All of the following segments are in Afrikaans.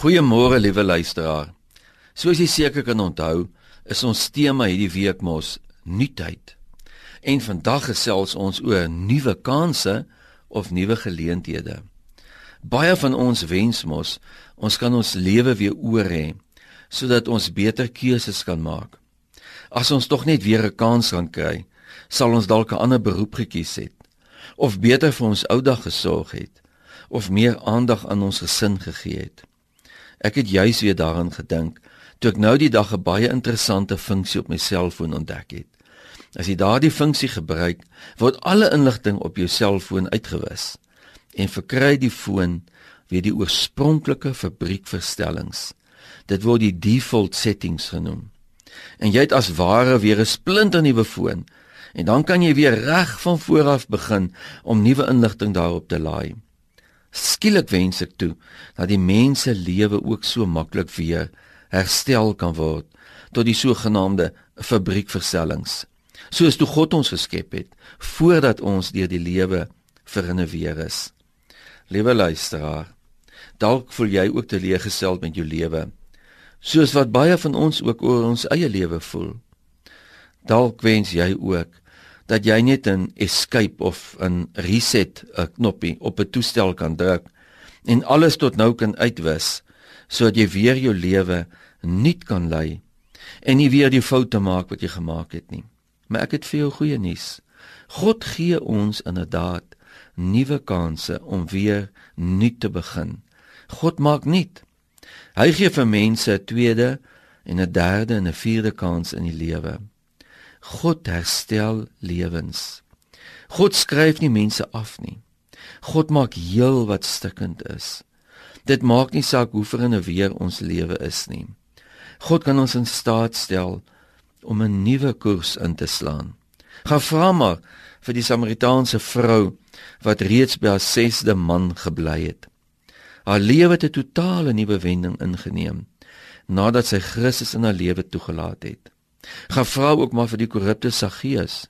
Goeiemôre liewe luisteraar. Soos jy seker kan onthou, is ons tema hierdie week mos nuutheid. En vandag gesels ons oor nuwe kansse of nuwe geleenthede. Baie van ons wens mos ons kan ons lewe weer oor hê sodat ons beter keuses kan maak. As ons tog net weer 'n kans kan kry, sal ons dalk 'n ander beroep gekies het of beter vir ons ou dag gesorg het of meer aandag aan ons gesin gegee het. Ek het juis weer daaraan gedink toe ek nou die dag 'n baie interessante funksie op my selfoon ontdek het. As jy daardie funksie gebruik, word alle inligting op jou selfoon uitgewis en verkry die foon weer die oorspronklike fabriekverstellings. Dit word die default settings genoem. En jy het as ware weer 'n splinternuwe foon en dan kan jy weer reg van voor af begin om nuwe inligting daarop te laai. Skielik wens ek toe dat die mense lewe ook so maklik weer herstel kan word tot die sogenaamde fabriekverstellings. Soos toe God ons geskep het voordat ons deur die lewe verinneweer is. Liewe luisteraar, dalk voel jy ook teleeggestel met jou lewe, soos wat baie van ons ook oor ons eie lewe voel. Dalk wens jy ook dat jy net 'n escape of 'n reset 'n knoppie op 'n toestel kan druk en alles tot nou kan uitwis sodat jy weer jou lewe nuut kan lei en nie weer die foute maak wat jy gemaak het nie. Maar ek het vir jou goeie nuus. God gee ons inderdaad nuwe kansse om weer nuut te begin. God maak nuut. Hy gee vir mense 'n tweede en 'n derde en 'n vierde kans in die lewe. God herstel lewens. God skryf nie mense af nie. God maak heel wat stikkend is. Dit maak nie saak hoe ver en weer ons lewe is nie. God kan ons in staat stel om 'n nuwe koers in te slaan. Gaan vra maar vir die Samaritaanse vrou wat reeds by haar 6de man gebly het. Haar lewe het 'n totale nuwe wending ingeneem nadat sy Christus in haar lewe toegelaat het. Gaan vra ook maar vir die korrupte Saggeus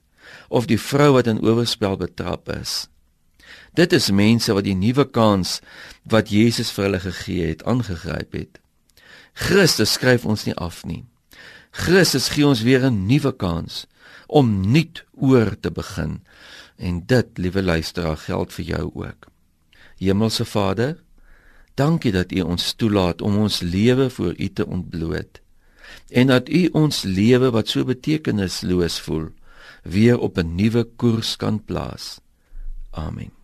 of die vrou wat in oorspel betrap is. Dit is mense wat die nuwe kans wat Jesus vir hulle gegee het aangegryp het. Christus skryf ons nie af nie. Christus gee ons weer 'n nuwe kans om nuut oor te begin. En dit, liewe luisteraar, geld vir jou ook. Hemelse Vader, dankie dat U ons toelaat om ons lewe voor U te ontbloot en dat U ons lewe wat so betekenisloos voel weer op 'n nuwe koers kan plaas. Amen.